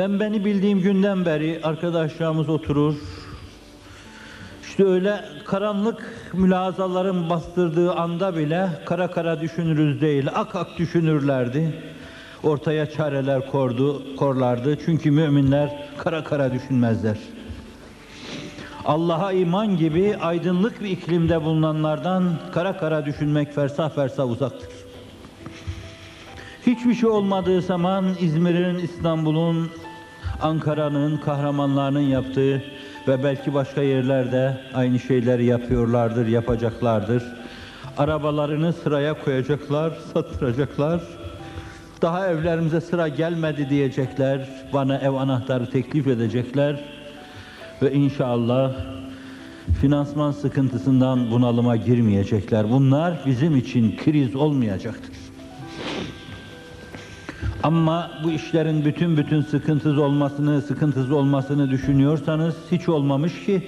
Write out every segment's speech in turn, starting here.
Ben beni bildiğim günden beri arkadaşlarımız oturur. İşte öyle karanlık mülazaların bastırdığı anda bile kara kara düşünürüz değil, ak ak düşünürlerdi. Ortaya çareler kordu, korlardı. Çünkü müminler kara kara düşünmezler. Allah'a iman gibi aydınlık bir iklimde bulunanlardan kara kara düşünmek fersah fersah uzaktır. Hiçbir şey olmadığı zaman İzmir'in, İstanbul'un, Ankara'nın, kahramanlarının yaptığı ve belki başka yerlerde aynı şeyleri yapıyorlardır, yapacaklardır. Arabalarını sıraya koyacaklar, sattıracaklar. Daha evlerimize sıra gelmedi diyecekler, bana ev anahtarı teklif edecekler. Ve inşallah finansman sıkıntısından bunalıma girmeyecekler. Bunlar bizim için kriz olmayacaktır. Ama bu işlerin bütün bütün sıkıntısız olmasını, sıkıntısız olmasını düşünüyorsanız hiç olmamış ki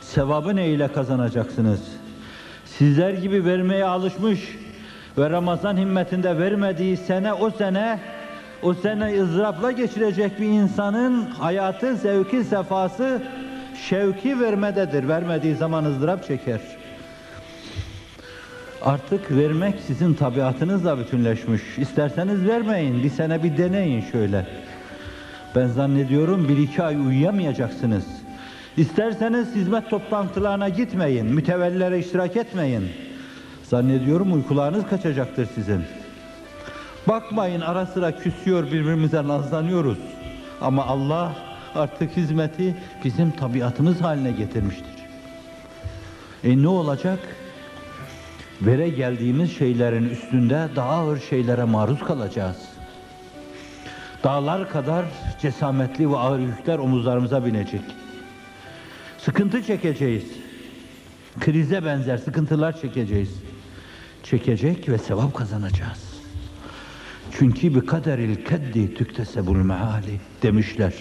sevabı ne ile kazanacaksınız? Sizler gibi vermeye alışmış ve Ramazan himmetinde vermediği sene o sene o sene ızdırapla geçirecek bir insanın hayatı, zevki, sefası, şevki vermededir. Vermediği zaman ızdırap çeker. Artık vermek sizin tabiatınızla bütünleşmiş. İsterseniz vermeyin, bir sene bir deneyin şöyle. Ben zannediyorum bir iki ay uyuyamayacaksınız. İsterseniz hizmet toplantılarına gitmeyin, mütevellilere iştirak etmeyin. Zannediyorum uykularınız kaçacaktır sizin. Bakmayın ara sıra küsüyor birbirimize nazlanıyoruz. Ama Allah artık hizmeti bizim tabiatımız haline getirmiştir. E ne olacak? Vere geldiğimiz şeylerin üstünde daha ağır şeylere maruz kalacağız. Dağlar kadar cesametli ve ağır yükler omuzlarımıza binecek. Sıkıntı çekeceğiz. Krize benzer sıkıntılar çekeceğiz. Çekecek ve sevap kazanacağız. Çünkü bir kaderil keddi tüktesebul meali demişler.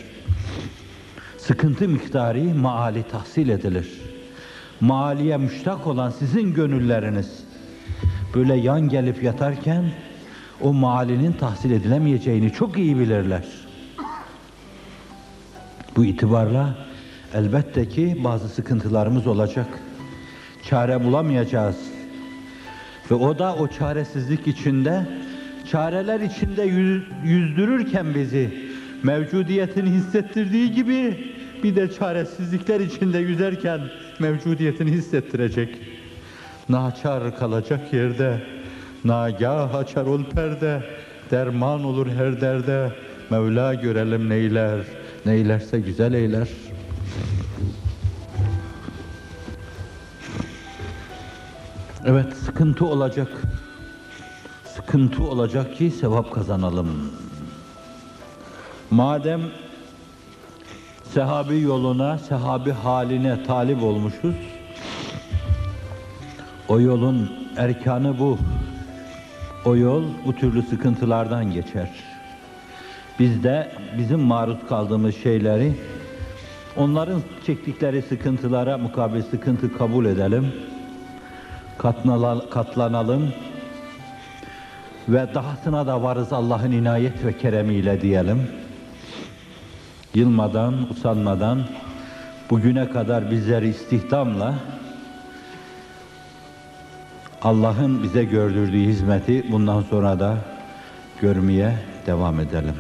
Sıkıntı miktarı maali tahsil edilir. Maaliye müştak olan sizin gönülleriniz böyle yan gelip yatarken o maalinin tahsil edilemeyeceğini çok iyi bilirler. Bu itibarla elbette ki bazı sıkıntılarımız olacak. Çare bulamayacağız. Ve o da o çaresizlik içinde, çareler içinde yüz- yüzdürürken bizi mevcudiyetini hissettirdiği gibi bir de çaresizlikler içinde yüzerken mevcudiyetini hissettirecek. Naçar kalacak yerde, nagah açar ol perde, derman olur her derde, Mevla görelim neyler, neylerse güzel eyler. Evet, sıkıntı olacak. Sıkıntı olacak ki sevap kazanalım. Madem sehabi yoluna, sehabi haline talip olmuşuz, o yolun erkanı bu. O yol bu türlü sıkıntılardan geçer. Biz de bizim maruz kaldığımız şeyleri onların çektikleri sıkıntılara mukabil sıkıntı kabul edelim. Katlanalım, katlanalım ve dahasına da varız Allah'ın inayet ve keremiyle diyelim. Yılmadan, usanmadan bugüne kadar bizleri istihdamla Allah'ın bize gördürdüğü hizmeti bundan sonra da görmeye devam edelim.